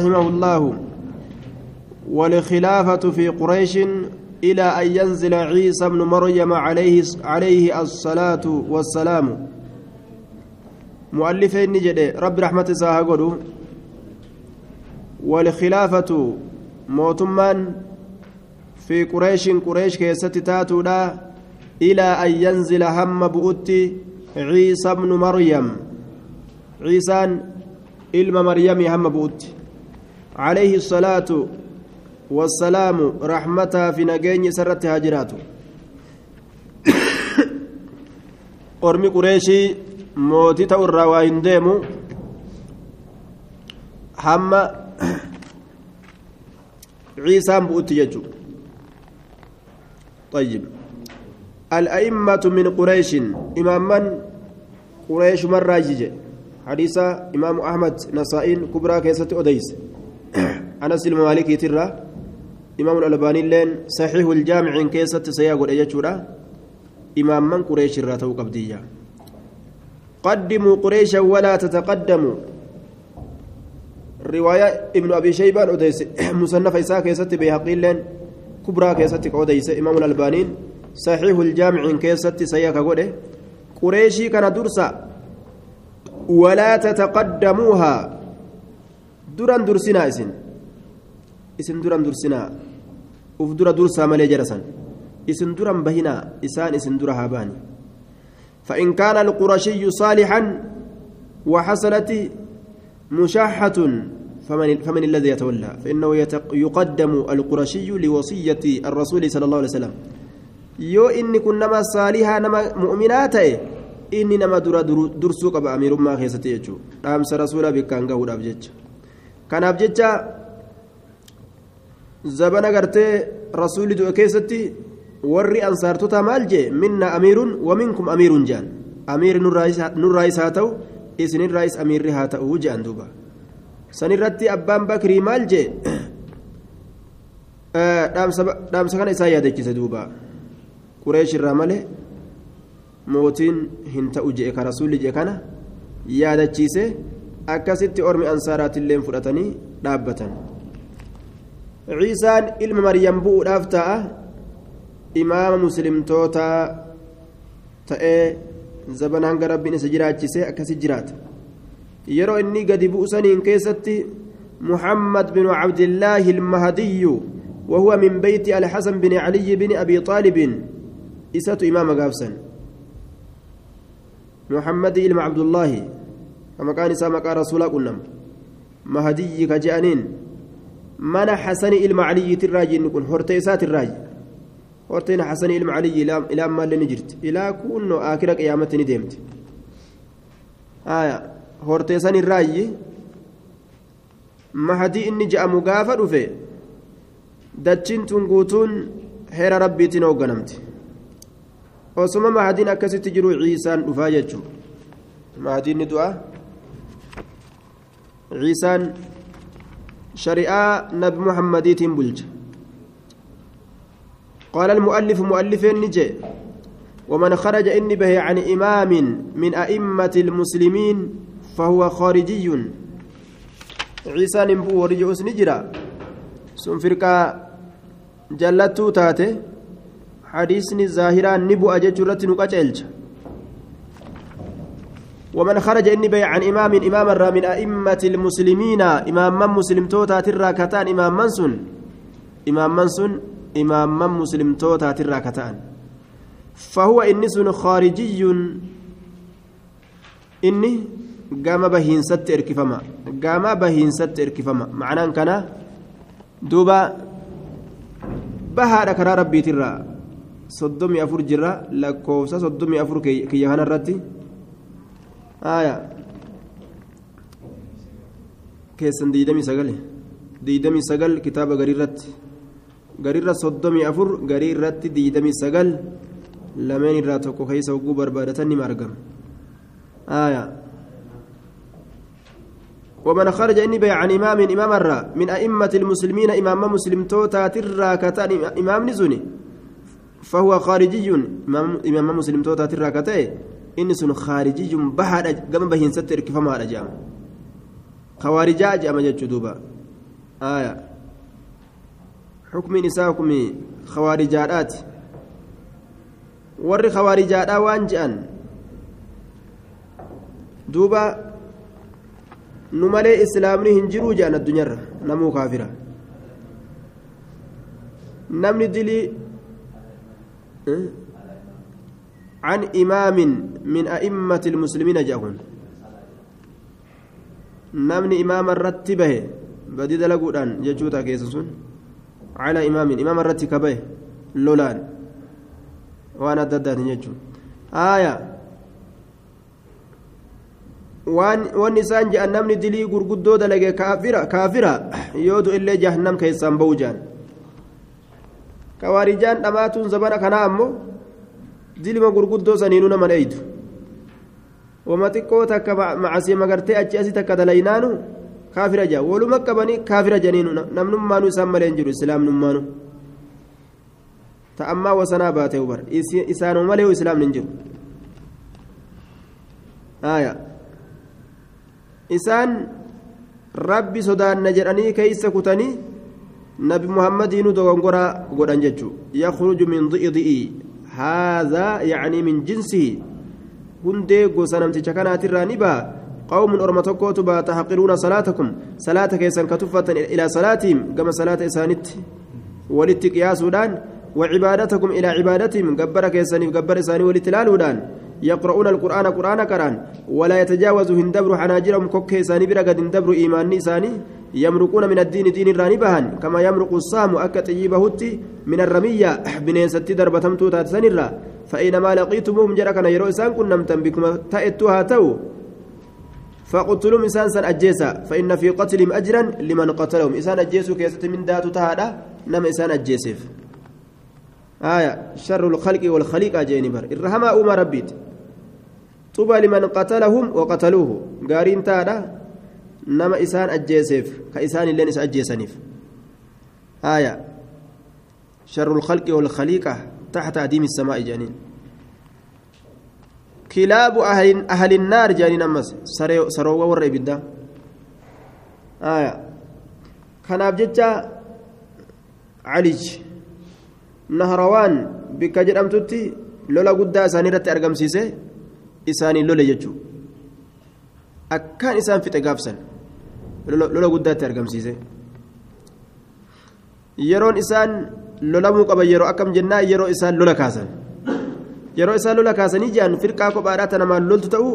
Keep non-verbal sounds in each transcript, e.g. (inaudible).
رحمه الله والخلافة في قريش إلى أن ينزل عيسى بن مريم عليه عليه الصلاة والسلام. مؤلفين نجد رب رحمة ساهقلوا والخلافة موتمان في قريش قريش كيست تاتولا إلى أن ينزل هم بؤتي عيسى بن مريم. عيسى إلما مريم هم بؤتي. عليه الصلاة والسلام رحمتها في نجين سرت هاجراته أرمي قريشي موتي تورا وين ديمو. حما عيسى بؤتي يجو. طيب. الأئمة من قريش إماما قريش مرة يجي حديث إمام أحمد نسائين كبرى كيسة أديس. أنس المالكي ترى إمام الألباني لين صحيح الجامع كيسة سياق الأجورة إمام من قريش الراتو قبدية قدموا قريشا ولا تتقدموا رواية ابن أبي شيبان أديس مصنف إساء كيسة بيهقي لين كبرى كيسة أديس إمام الألباني صحيح الجامع كيسة سياق قريشي كان درسا ولا تتقدموها duraan dursinaa isin. Isin duran dursinaa uf dura dursaa malee jarasan isin duran bahinaa isaan isin dura haa baani. فإن كان القرشي صالحا وحصلت مشاحة فمن, فمن الذي يتولى فإنه يقدم القرشي لوصية الرسول صلى الله عليه وسلم يو إني كنما صالحا نما مؤمنات إني نما درا درسوك بأمير ما خيستي يجو أمس رسولا بكان قهود أبجج kanaaf jecha zabana gartee rasuulli du'e keessatti warri ansaartota maal jee minna amiirun waminkum amiirun jean amiirri nurraayis haa ta'u isinirraayis amiirri haa ta'u jean duuba sanirratti abbaan bakrii maal jee dhaamsa kana isaa yaadachise duuba qureeshirraa malee mootiin hin ta'u jee ka rasuulli jee kana yaadachiise akkasitti ormi ansaaraatillee fudhatanii dhaabbatan ciisaan ilma maryam bu'uudhaaf ta'a imaama muslimtootaa ta'ee zabana hanga rabbiin isa jiraachise akkasi jiraata yeroo inni gadi bu'usaniin keessatti محمد بن عبد الله المهدي وهو من بيت الحسن بن علي بن أبي طالب إسات إمام قابسا محمد إلما عبد الله isaa maqaa rasuulaa qunnam mahadiyyi ka je'aniin mana xasanii ilma caliyyiitirraa jenni kun hortee isaatirraa horteen xasanii ilma caliyyi ilaa ammaallee ni jirti? Ilaa kunnoo akira qiyaamatti ni deemti. Hortee sanirraayyi mahadii inni je'amu gaafa dhufe dachiin tun guutuun heera rabbiitiin hoogganamti osuma mahadiin akkasitti jiru ciisaan dhufaa jechuudha. Mahadiin ni du'aa ciisaan shari'aa nabi muhammadiitiin bulcha قال المؤلف مؤلفين نجي ومن خرج إني به عن إمام من أئمة المسلمين فهو خارجي. عيسى نبو ورجوس نجرا. سن فرقا جلتو تاتي. حديثني ظاهرا نبو أججرت نقاجلج ومن خرج إني بيع عن إمام إمام الرا من أئمة المسلمين. إمام من مسلم توتا ترى كتان إمام منسون إمام منسون إمام من مسلم توتا ترى كتان. فهو إنس خارجي. إني قام بهين ست إركفما قام بهين ست إركفما معناه كان دوبا بها كرا ربي ترى. صدمي أفر جرا لكوسا صدمي أفر كي يهانا الرتي. آية كيسن ديدمي سقل ديدمي سقل كتاب غريرت غريرة صدمي أفر غريرت ديدمي سقل لمن راتوكو كيس وقو بربادتني مرقم آية ومن خرج إني بيع عن إمام إمام الرا. من أئمة المسلمين إمام مسلم توتا ترى كتان. إمام نزني فهو خارجي. إمام مسلم توتا ترى كتان. Inni sun khaarijiyun bahaadha gama bahiinsatti hirkifamaadha jedhama khawaarijaa jedhama jechuu duuba آية حكم نساءكم خوارجات warri khawarijaadhaa waan je'an duuba nu malee islaamni hin jiruu je'an addunyaarra namuu kaafira namni dilii عن إمام من أئمة المسلمين جاءون نمني إمام الرتبه بدي دلقودان ججوتا كيسسون على إمام إمام الرتبه لولان waan adda addaatiin jechuun aayaa wanni isaan je'an namni dilii gurguddoo dalage kaafira yoo du illee jahannam keessaan ba'u jaan kawaarijaan dhamaatuun zabana kanaa ammoo dilima gurguddoo saniinuu nama dheeydu xiqqoo takka macasii magartee achi asii takka dalaynaanu kaafira jaa waluma qabanii kaafira janiinu namnummaanuu isaan malee hin jiru islaamnummaanuu ta'ammaa wasanaa baatee ubar isaanuma malee islaamni hin jiru aya isaan rabbi sodaanna jedhanii keeysa kutanii nabi muhammadiinu dogongoraa godhan jechuu yakhruju min di'di'i haadhaa yacnii min jinsihi hundee gosa namticha kanaatirraa ni ba'a. Qawmun orma tokkootu baa taxqiruuna salaatakum. Salaata keessan ka tuffatan ilaa salaatihim gama salaata isaanitti walitti qiyaasuudhaan وعبادتكم إلى عبادتهم جبر كيساني جبر إساني ولتلالودان يقرؤون القرآن قرآن كران ولا يتجاوز هندبر حناجرهم كوك إساني برقد هندبر إيمان إساني يمرقون من الدين دين الرانبهن كما يمرق الصام أكا تجيبهتي من الرمية بنين ستي دربة تمتوتا سنرا فإنما لقيتموهم جركنا يرو إسان كنم تنبكم تأتوها تو فقتلوا إنسان سن أجيسا. فإن في قتلهم أجرا لمن قتلهم. إنسان أجيسوا كيسة من داتو تهادا نم إنسان أجيسف آية. شر الخلق والخليقة جيني بر. الرحمة أم ربيت. طوبى لمن قتلهم وقتلوه. قارين تادا نما إسان أجيسف كإسان اللين إس أجيسنيف. آية. شر الخلق والخليقة. تحت أديم السماء جانين كلاب أهل أهل النار جانين أمس سروا ورّي بدا آية كان أبجدت عليج nahrawaan bikka jedhamtutti lola guddaa isaanii irratti argamsiise isaanii lole jechuudha akkaan isaan fixe gaafsan lola guddaatti argamsiise yeroon isaan lolamuu qaban yeroo akkam jennaa yeroo isaan lola kaasan yeroo isaan lola kaasanii jiran firqaa kophaadhaa tanamaan loltu ta'uu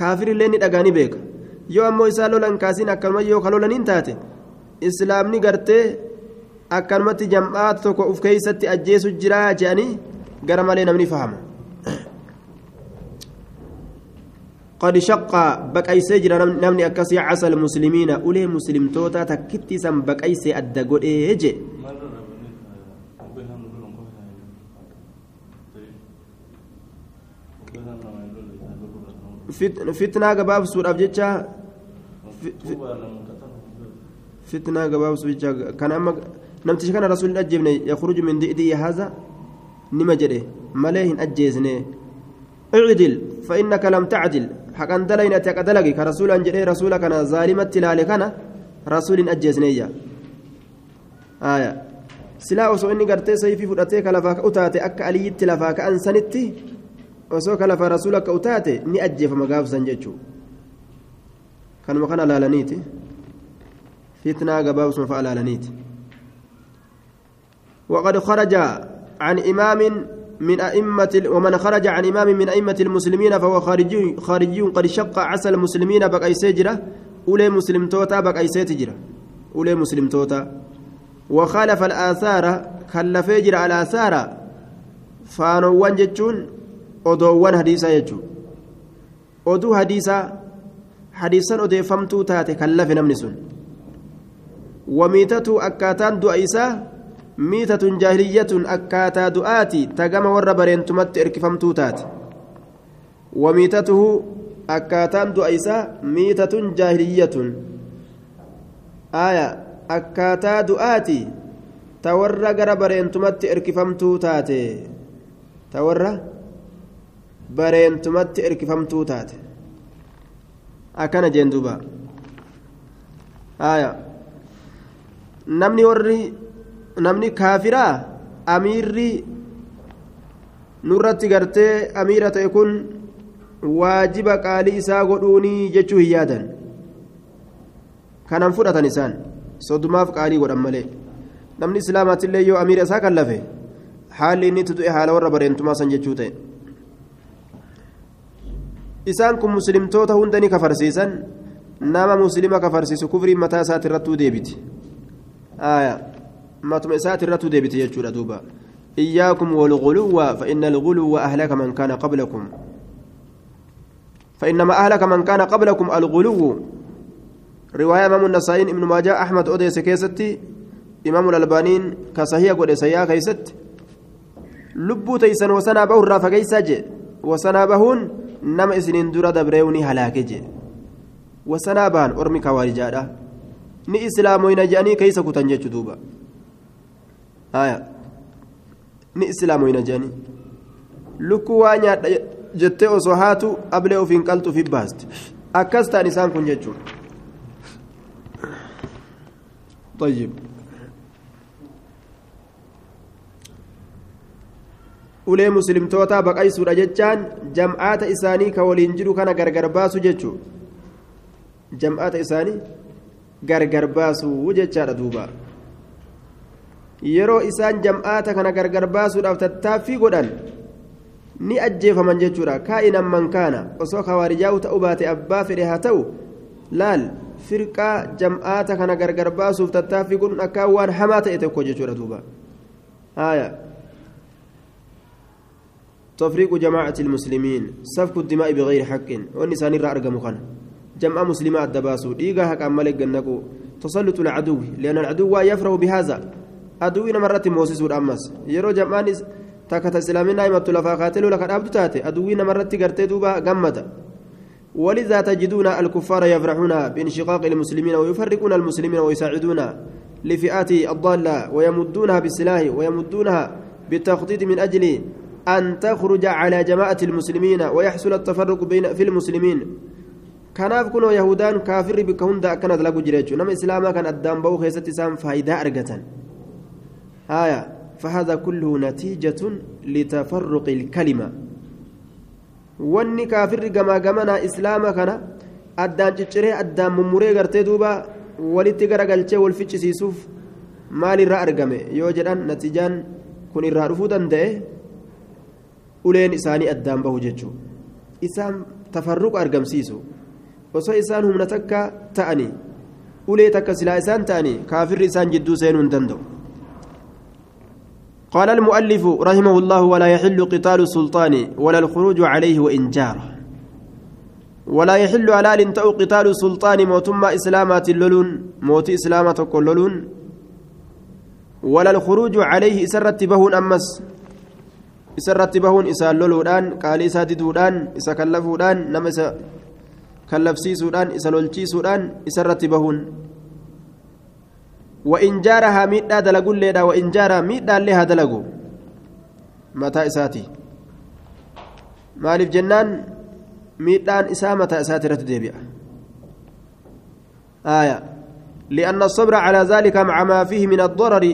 kaafirillee ni dhagaanii beeka yoo ammoo isaan lolan kaasiin akkanuma yoo ka lolaniin taate islaamni gartee. akkanumatti jam'aata tokko uf keeysatti ajjeesu jiraa jedhanii gara malee namni fahama قد شق بقيسي جرا نمني أكسي عسى المسلمين أولي مسلم توتا تكتي سم بقيسي أدقود إيجي قباب سور أبجتشا فتنة قباب سور كان أما namtichi kana rasuulli ajjeefne yakhruju min di'dii haza nima jedhe malee hin ajjeesne اعدل فإنك لم تعدل حقا دلين أتيك دلقي كرسولا جري رسولا كان ظالمة تلالي كان رسول أجزنيا آية gartee sayfii fudhatee ka lafaa ka'u taate akka aliyyitti lafaa ka'an sanitti osoo ka lafaa rasuula ka'u taate ni ajjeefama gaafsan jechuudha. Kanuma kana laalaniiti. Fitnaa gabaabsuma fa'a laalaniiti. وقد خرج عن إمام من أئمة ومن خرج عن إمام من أئمة المسلمين فهو خارجي خارجي قد شق عسى المسلمين بقى سجرة أولي مسلم توتا بقى سجرة أولي مسلم توتا وخالف الآثار خلف يجرى الآثار فانوان جتشون أدوان حديثا يجو أدو حديثا حديثا أديفمتو تاتي خلف نمنسون وميتة أكاتان دؤيسا miitatun jaahiliyyatun akkaataa du'aati tagama warra bareentumatti erkifamtuu taate wamiitatuhu akkaataan du'a isaa miitatun jaahiliyyatun aya akkaataa du'aati ta warra gara bareentumatti erkifamtuu taate ta warra bareentumatti erkifamtuu taate. Akkana jeen duuba. Aya namni warri namni kaafiraa amiirri nurratti gartee amiira ta'e kun waajiba qaalii isaa godhuunii jechuu hin yaadan kanan fudhatan isaan soddumaaf qaalii godhan malee. Namni islaamaatillee yoo amiira isaa kan lafe haalli inni itti du'e haala warra bareentumaa san jechuu ta'e isaan kun muslimtoota hunda ni kafarsiisan. Nama muslima kafarsiisu kufriin mataa isaati irrattuu deebiti. Matuma isaati irrattuu deebiti jechuudha duuba. إياكم والغلو فإن الغلو أهلك من كان قبلكم فإنما أهلك من كان قبلكم الغلو رواية إمام النسائي ابن ماجه أحمد أوديس كيستي إمام الألبانين كصحيح قد سيا كيست لبو تيسن وسنا به الرافع كيساج وسنا نم إسنين درا دبريوني هلاكج وسنا بان أرمي كوارجادا ni islaamoyna jedhanii keeysa kutan jechu duuba haya ni islaamoyna jedhanii lukkuu waa nyaadha jettee osoo haatu ablee ofiin qaltu fi baaste akkas ta'an isaan kun jechuudha طيب ulee muslimtoota baqaysuudha jechaan jam'aata isaanii ka waliin jiru kana gargar baasu jechuudha jam'aata isaanii gargar baasu jechaadha duuba yeroo isaan jam'aata kana gargar baasuudhaaf tattaaffii godhan ni ajjeefaman jechuudha kaa'inan man kaana osoo kawaarijaa'u ta'uu baate abbaa fedhe haa ta'u laal firqaa jam'aata kana gargar baasuuf tattaaffii kun akkaan waan hamaa ta'e tokko jechuudha duuba haaya تفريق جماعة المسلمين سفك الدماء بغير حق. والنسان رأرقم خان جمع مسلمات دباسو ديغا حق أمالك جنكو. تسلط العدو لأن العدو يفرح بهذا. عدوين مرة موسس الأمس يرو جمعان تكت إسلامنا إمت لفا قاتلوا لك أبدو تاتي. عدوين مرة قرتي دوبا قمتا ولذا تجدون الكفار يفرحون بانشقاق المسلمين ويفرقون المسلمين ويساعدون لفئات الضالة ويمدونها بالسلاح ويمدونها بالتخطيط من أجل أن تخرج على جماعة المسلمين ويحصل التفرق بين في المسلمين kunoo yahudaan kaafirri bikka hunda akkana dalagu jira jechuudha nama islaamaa kan addaan ba'uu keessatti isaan faayidaa argatan haya فهذا كله نتيجة لتفرق الكلمة wanni kaafirri gamaa gamanaa islaama kana addaan cicciree addaan mummuree gartee duuba walitti garagalchee wal ficcisiisuuf maalirraa argame yoo jedhan natijaan kun irraa dhufuu danda'e uleen isaanii addaan bahu jechuudha isaan tafarruqa argamsiisu osoo isaan humna takka ta'anii ulee takka silaa isaan ta'anii kaafirri isaan jidduu seenuu hin danda'u قال المؤلف رحمه الله ولا يحل قتال السلطان ولا الخروج عليه وإن جار ولا يحل على تأو قتال السلطان موتما إسلامات اللولون موت إسلامة كلولون ولا الخروج عليه إسرت بهون أمس إسرت بهون إسا اللولودان قال إسا ددودان إسا كلفودان نمس kallabsiisuudhaan isa lolchiisuudhaan isarratti bahuun. وإن جارها ميدا دلقوا ليدا وإن جارها ميدا لها دلقوا متى إساتي مالف جنان ميدان إسامة إساتي رتديبيا آية لأن الصبر على ذلك مع ما فيه من الضرر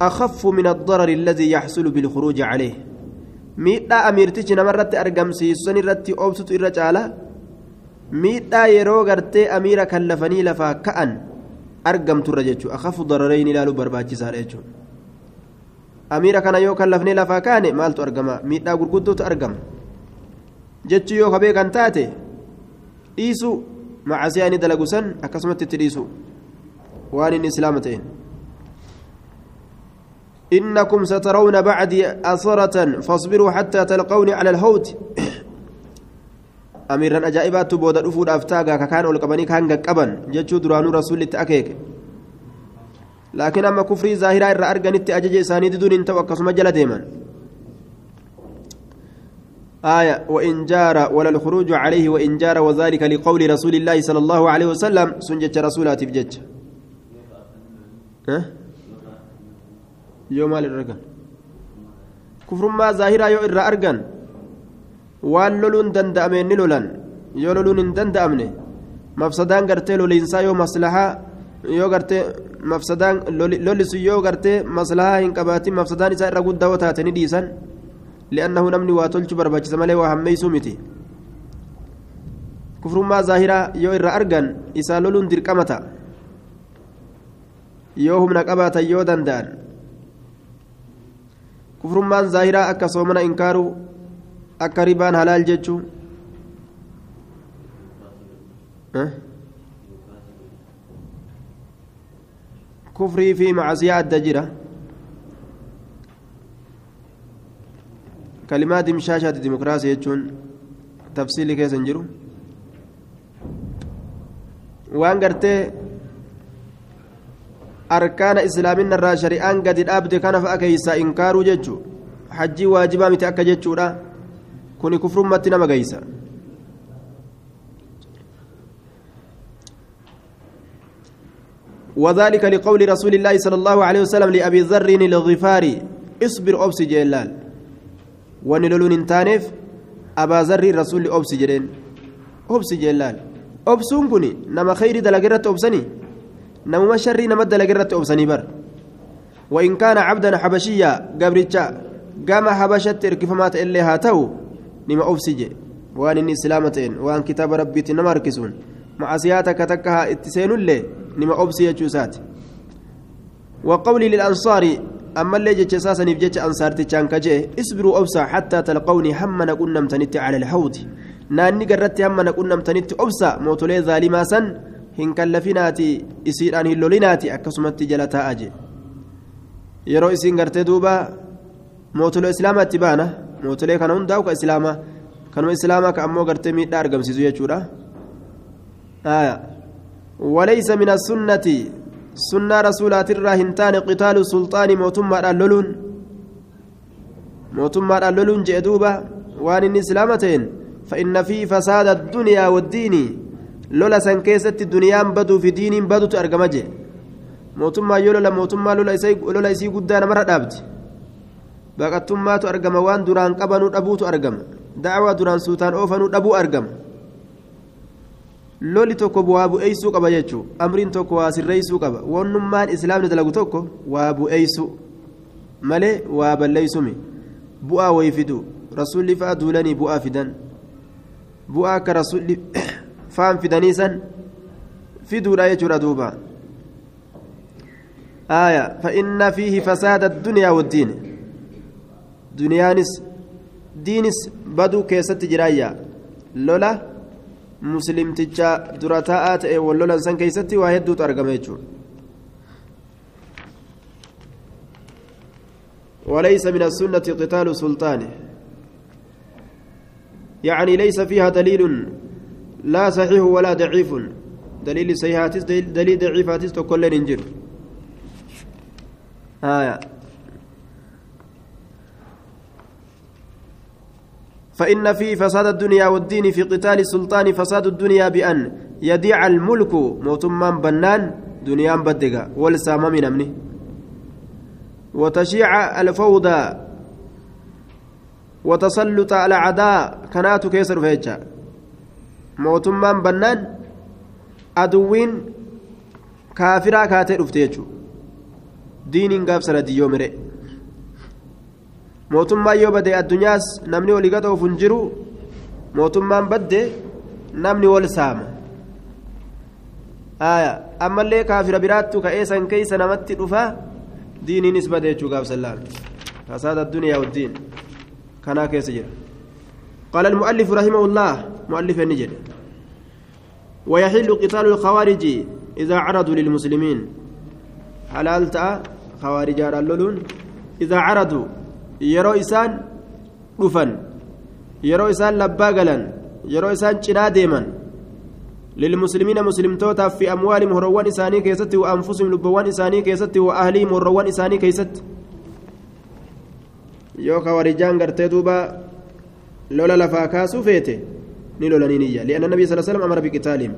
أخف من الضرر الذي يحصل بالخروج عليه san irratti obsutu irra caala miidhaa yeroo gartee amiira kallafanii lafaa ka'an argamturra jechuudha akafu darareen ilaaluu barbaachisaadha jechuudha amiira kana yoo kallafnee lafaa kaane maaltu argama miidhaa gurguddootu argama jechuu yoo kabee kan taate dhiisu macasiyaa inni dalagu san akkasumatti itti dhiisu waan inni islaama ta'een. إنكم سترون بعدي أثرة فاصبروا حتى تلقوني على الهوت. (coughs) أميرا أجائبات بودا أفود أفتاقا كان والقبني كان قبن. جتشو درانو رسول التأكيك لكن أما كفري ظاهرة إرى أرقن التأجج إساني دون انت وقسم جل ديما آية وإن جار ولا الخروج عليه وإن جار وذلك لقول رسول الله صلى الله عليه وسلم. سنجت رسولات بجج ها؟ Yoo maal irra argan? Kufrummaa zaahiraa yoo irra argan waan loluun danda'ameen ni lolan. Yoo loluun hin danda'amne mafsadaan gartee loliinsaa yoo maslahaa yoo gartee mafsadaan lolli sun yoo gartee maslahaa hin qabaatin mafsadaan isaa irra guddaa taate ni dhiisan. Li'annahu namni waa tolchu barbaachisa malee waa hammeeysuu miti. Kufrummaa zaahiraa yoo irra argan isaa loluun dirqama ta'a. Yoo humna qabaatan yoo danda'an kufrummaan zaahiraa akka soomana inkaaru akka ribaan halaal jechuu kufrii fi macasiyaa adda jira kalimaa dimshaashaati dimokiraasii jechuun tafsiilii keessa hin jiru waan gartee irraa shari'aan gadi dhaabde kana fa'a keeysaa inkaaruu jechuu hajjii waajibaa miti akka jechuudha kuni kufrummatti nama geeysa وذلك لقول رسول الله صلى الله عليه وسلم لأبي ذر الغفاري اصبر أبسي جلال ونلولون انتانف أبا ذر رسول أبسي جلال أبسي جلال أبسون كني نما خير دلقرة أبسني نما شر نما دلقرة أبسني بر. وإن كان عبدا حبشيا قبرتشا قام حبشت إركفمات إلي هاتو نما أبسي جي وأن إني سلامتين وأن كتاب ربي تنما ركسون معصياتك تكها اتسين اللي نما أبسي يجوسات وقولي للأنصار أما اللي جتش أساسا يبجتش أنصار تشان كجي اصبروا أبسا حتى تلقوني حمنا كنا متنت على الحوض. ناني قررت حمنا كنا متنت أبسا موتولي ظالما سن هن كلفيناتي إسيران هلوليناتي أكسمت جلتا أجي يرو إسين قرتي دوبا موتولو إسلاما تبانا موتولي كان هنداو كإسلاما كانوا إسلاما كأمو قرتي ميت أرقم سيزو يجورا آية وليس من السنة سنة رسولات الراهنتان قتال سلطان موتما اللولون موتما اللولون جئدوبا وان إسلامتين فإن في فساد الدنيا والدين لولا سنكيست الدنيا بدو في دين بدو تأرقمجي موتما يولولا موتما لولا إسي لولا إسي قدانا مرة دابت baqattummaatu argama waan duraan qabanuu dhabuutu argama dacwaa duraan suutaan oofanuu dhabuu argama loli tokko bu'aa bu'eeysuu qaba jechuun amriin tokko waa sirreeysuu qaba wannummaan islaamni dalagu tokko waa bu'eeysu malee waa balleeysumi bu'aa wayi fidu rasuulli fa'a duulanii bu'aa fidan bu'aa akka rasuulli faan fidanii san fiduudha jechuudha duuba آية فإن فيه فساد الدنيا والدين دنيانس دينس بدو كيست جرايا لولا ta'e wallolan san keeysatti waa hedduutu argama jechuudha وليس من السنة قتال سلطانه يعني ليس فيها دليل لا صحيح ولا ضعيف. دليل صحيحاتس دليل ضعيفاتس تكل ننجر آية. فإن في فساد الدنيا والدين في قتال السلطان فساد الدنيا بأن يديع الملك موتما بنان دنيا بدقة. والسامة من أمنه وتشيع الفوضى. وتسلط على عداء. كنات كيسر فيجا موتما بنان أدوين كافرا كاتر افتيجو دين قاب سنة يوم رئ mootummaan yoo bade addunyaas namni walii gata of hin jiru mootummaan badde namni wal saama ammallee kaafira biraattu ka'ee san keeysa namatti dhufa diiniinis bade jechuu gaafsallaan fasaad addunyaa waddiin kanaa keessa jira قال المؤلف رحمه الله مؤلف النجد ويحل قتال الخوارج إذا عرضوا للمسلمين حلال تأ خوارج اللولون إذا عرضوا dhufan yeroo isaan labbaa galan yeroo isaan cinaa deeman lilmuslimiina muslimtootaaf fi amwaalihim horowwan isaanii keessatti wa anfusihim lubbawwan isaanii keessatti wa ahlihim horowwan isaanii keessatti yoo kawarijaan gartee duuba lola lafaa kaasuu feete ni lolaniiniyya lianna nabiy sal slam amara biqitaalihim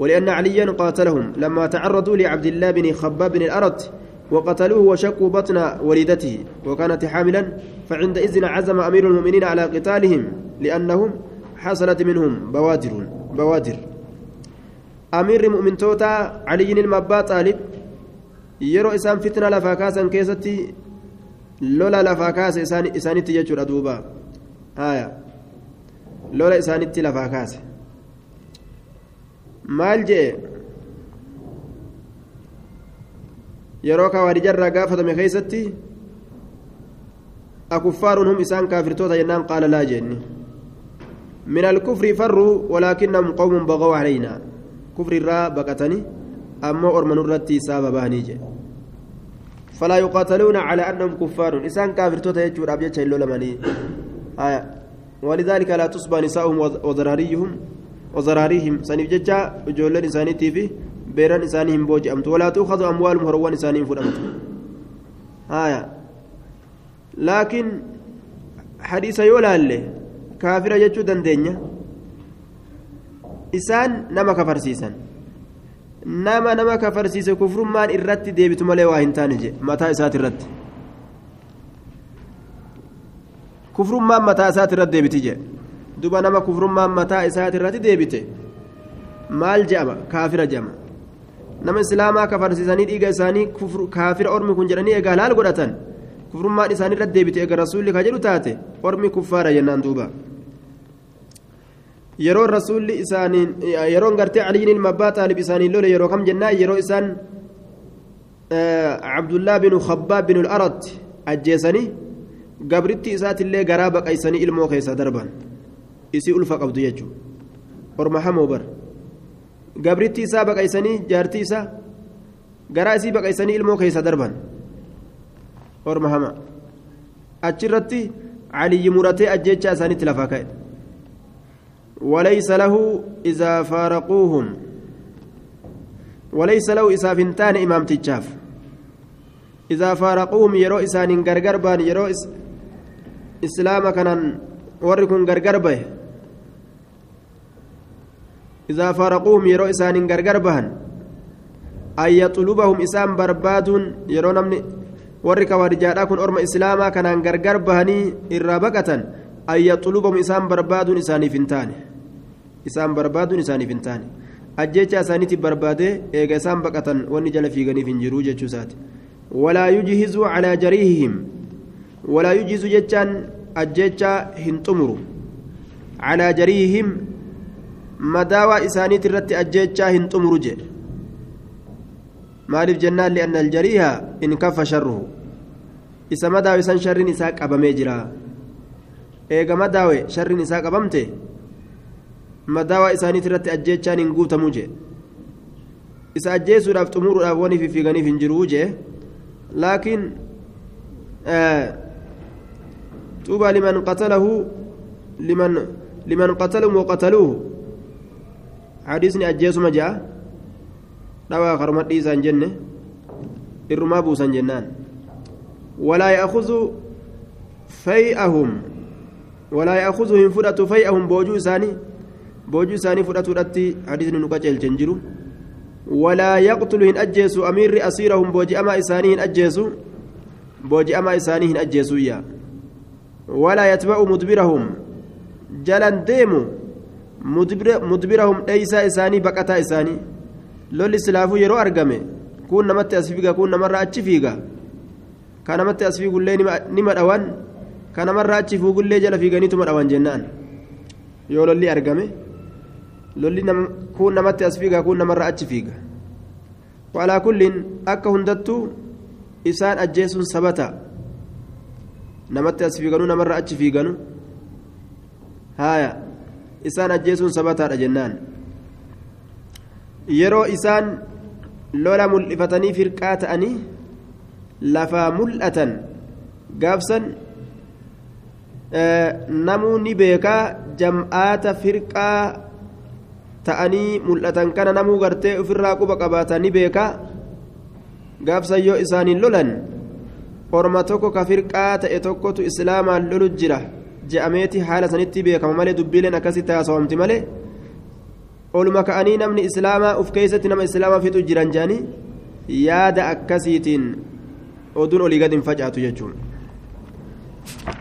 ولأن عليا قاتلهم لما تعرضوا لعبد الله بن خباب بن الأرض وقتلوه وشقوا بطن وليدته وكانت حاملا فعندئذ عزم أمير المؤمنين على قتالهم لأنهم حصلت منهم بوادر بوادر amiirri mu'mintootaa caliyyiin ilma abbaa xaalib yeroo isaan fitna lafaa kaasan keessatti lola lafaa kaase isaanitti jechuudha duuba haya lola isaanitti lafaa kaase maal jee yeroo kawaarijarraa gaafatame keeysatti akuffaaruun hum isaan kaafirtoota jennaan qaala laa jeenni من الكفر فروا ولكنهم قوم بغوا علينا كفر الرا بقتني أما أرمن الرتي سابا فلا يقاتلون على أنهم كفار إنسان كافر توتا يجور أبيت شيلو لمني آية ولذلك لا تصبى نساؤهم وذراريهم وذراريهم سنيف ججا جولن إنساني تيفي بيران إنسانهم بوج أمت. ولا تؤخذ أموالهم هروان إنسانهم فدمت آية. لكن حديث يولا اللي كافر يجو دندنيا إسان نما كفرسيسان nama nama kafarsiise kufrummaan irratti deebitu malee waa hin taane je mataa isaati irratti kufrummaan mataa isaati irratti deebiti je duba nama kufrummaan mataa isaati irratti deebite maal je'ama kaafira je'ama nama islaamaa kafarsiisanii dhiiga isaanii kaafira ormi kun jedhanii egaa laal godhatan kufrummaan isaanii irratti deebite egaa rasuulli ka jedhu taate ormi kuffaara jennaan duuba yeroo rasuulli isaaniin yeroon gartee caliyin ilma abbaa taalib isaaniin lole yeroo kam jennaa yeroo isaan cabdullaa binu khabbaab binu arat ajjeesanii gabritti isaatillee garaa baqaysanii ilmoo keessa darban isii ulfa qabdu jechuudha orma hamoo bar gabritti isaa baqaysanii jaartii isaa garaa isii baqaysanii ilmoo keessa darban orma hama achirratti caliyyi muratee ajjeechaa isaanitti lafaa ka'e. وليس له إذا فارقوهم وليس له إذا فنتان إمام تجاف إذا فارقوهم يرو إسان غرغر بان يرو إس إسلام كان وركن غرغر به إذا فارقوهم يرو إسان غرغر بان أن يطلبهم إسان برباد يرو نمني warri kawaarijaadhaa kun orma islaamaa kanaan gargar bahanii irraa baqatan an yaxlubahum isaan barbaaduun isaaniif hin taane isaan barbaaduun isaaniif hin taane ajjecha isaaniitti barbaadee eega isaan baqatan wanni jala fiiganiif hin jiruu jechuu jechaan ajjecha hin xumuru calaa jariihihim madaawaa isaaniit irratti ajjechaa hin xumuru jedhe maaliif jennaan li'anna aljariiha in kaffa sharruhu isa madaawe san sharriin isaa qabamee jira eega madaawe sharriin isaa qabamte madaawaa isaaniit irratti ajjechaan hin guutamuu jee isa ajjeesuudhaaf xumuruudhaaf wani fiffiiganiif hin jiruu jee laakiin tuuba liman qatalahu liman liman qatalahum waqataluuhu hadiisni ajjeesuma ja'a dhawaa karuma dhiisaan jenne irrumaa buusan jennaan walaa ya'khudhu fay'ahum walaa ya'khudhu hin fudhatu fay'ahum boojuu isaanii boojuu isaanii fudhatuudhatti hadiisni nu qaceelchen jiru walaa yaqtulu hin ajjeesu amiirri asiirahum booji'amaa isaanii hin ajjeesu booji'amaa isaanii hin ajjeesuyya ولا يتبع مدبرهم جلن ديمو مدبر مدبرهم ليس إساني بقتا إساني لول سلافو يرو أرقمي كون نمت أسفيقا كون نمر أتشفيقا كان نمت أسفيق اللي نمر أوان كان مرة أتشفوق اللي جل فيقاني تمر أوان جنان yoo lolli argame lolli kuun namatti as fiigaa kuun namarra achi fiiga walaa kulliin akka hundattu isaan ajjeesuun sabata namatti as fiiganuu namarra achi fiiganu haaya isaan ajjeesuun sabataadha jennaan yeroo isaan lola mul'ifatanii firqaa ta'anii lafaa mul'atan gaafsan namuu ni beekaa jam'aata firqaa ta'anii mul'atan kana namuu gartee ofirraa quba qabaatan ni beekaa gaafsan yoo isaaniin lolan orma tokko ka firqaa ta'e tokkotu islaamaan lolu jira je'ameeti haala sanitti beekama malee dubbiileen akkasitti haasawamti malee oluma ka'anii namni islaamaa uf keessatti nama islaamaa fixu jiran jedhanii yaada akkasiitiin oduun olii gadi hin facaatu jechuudha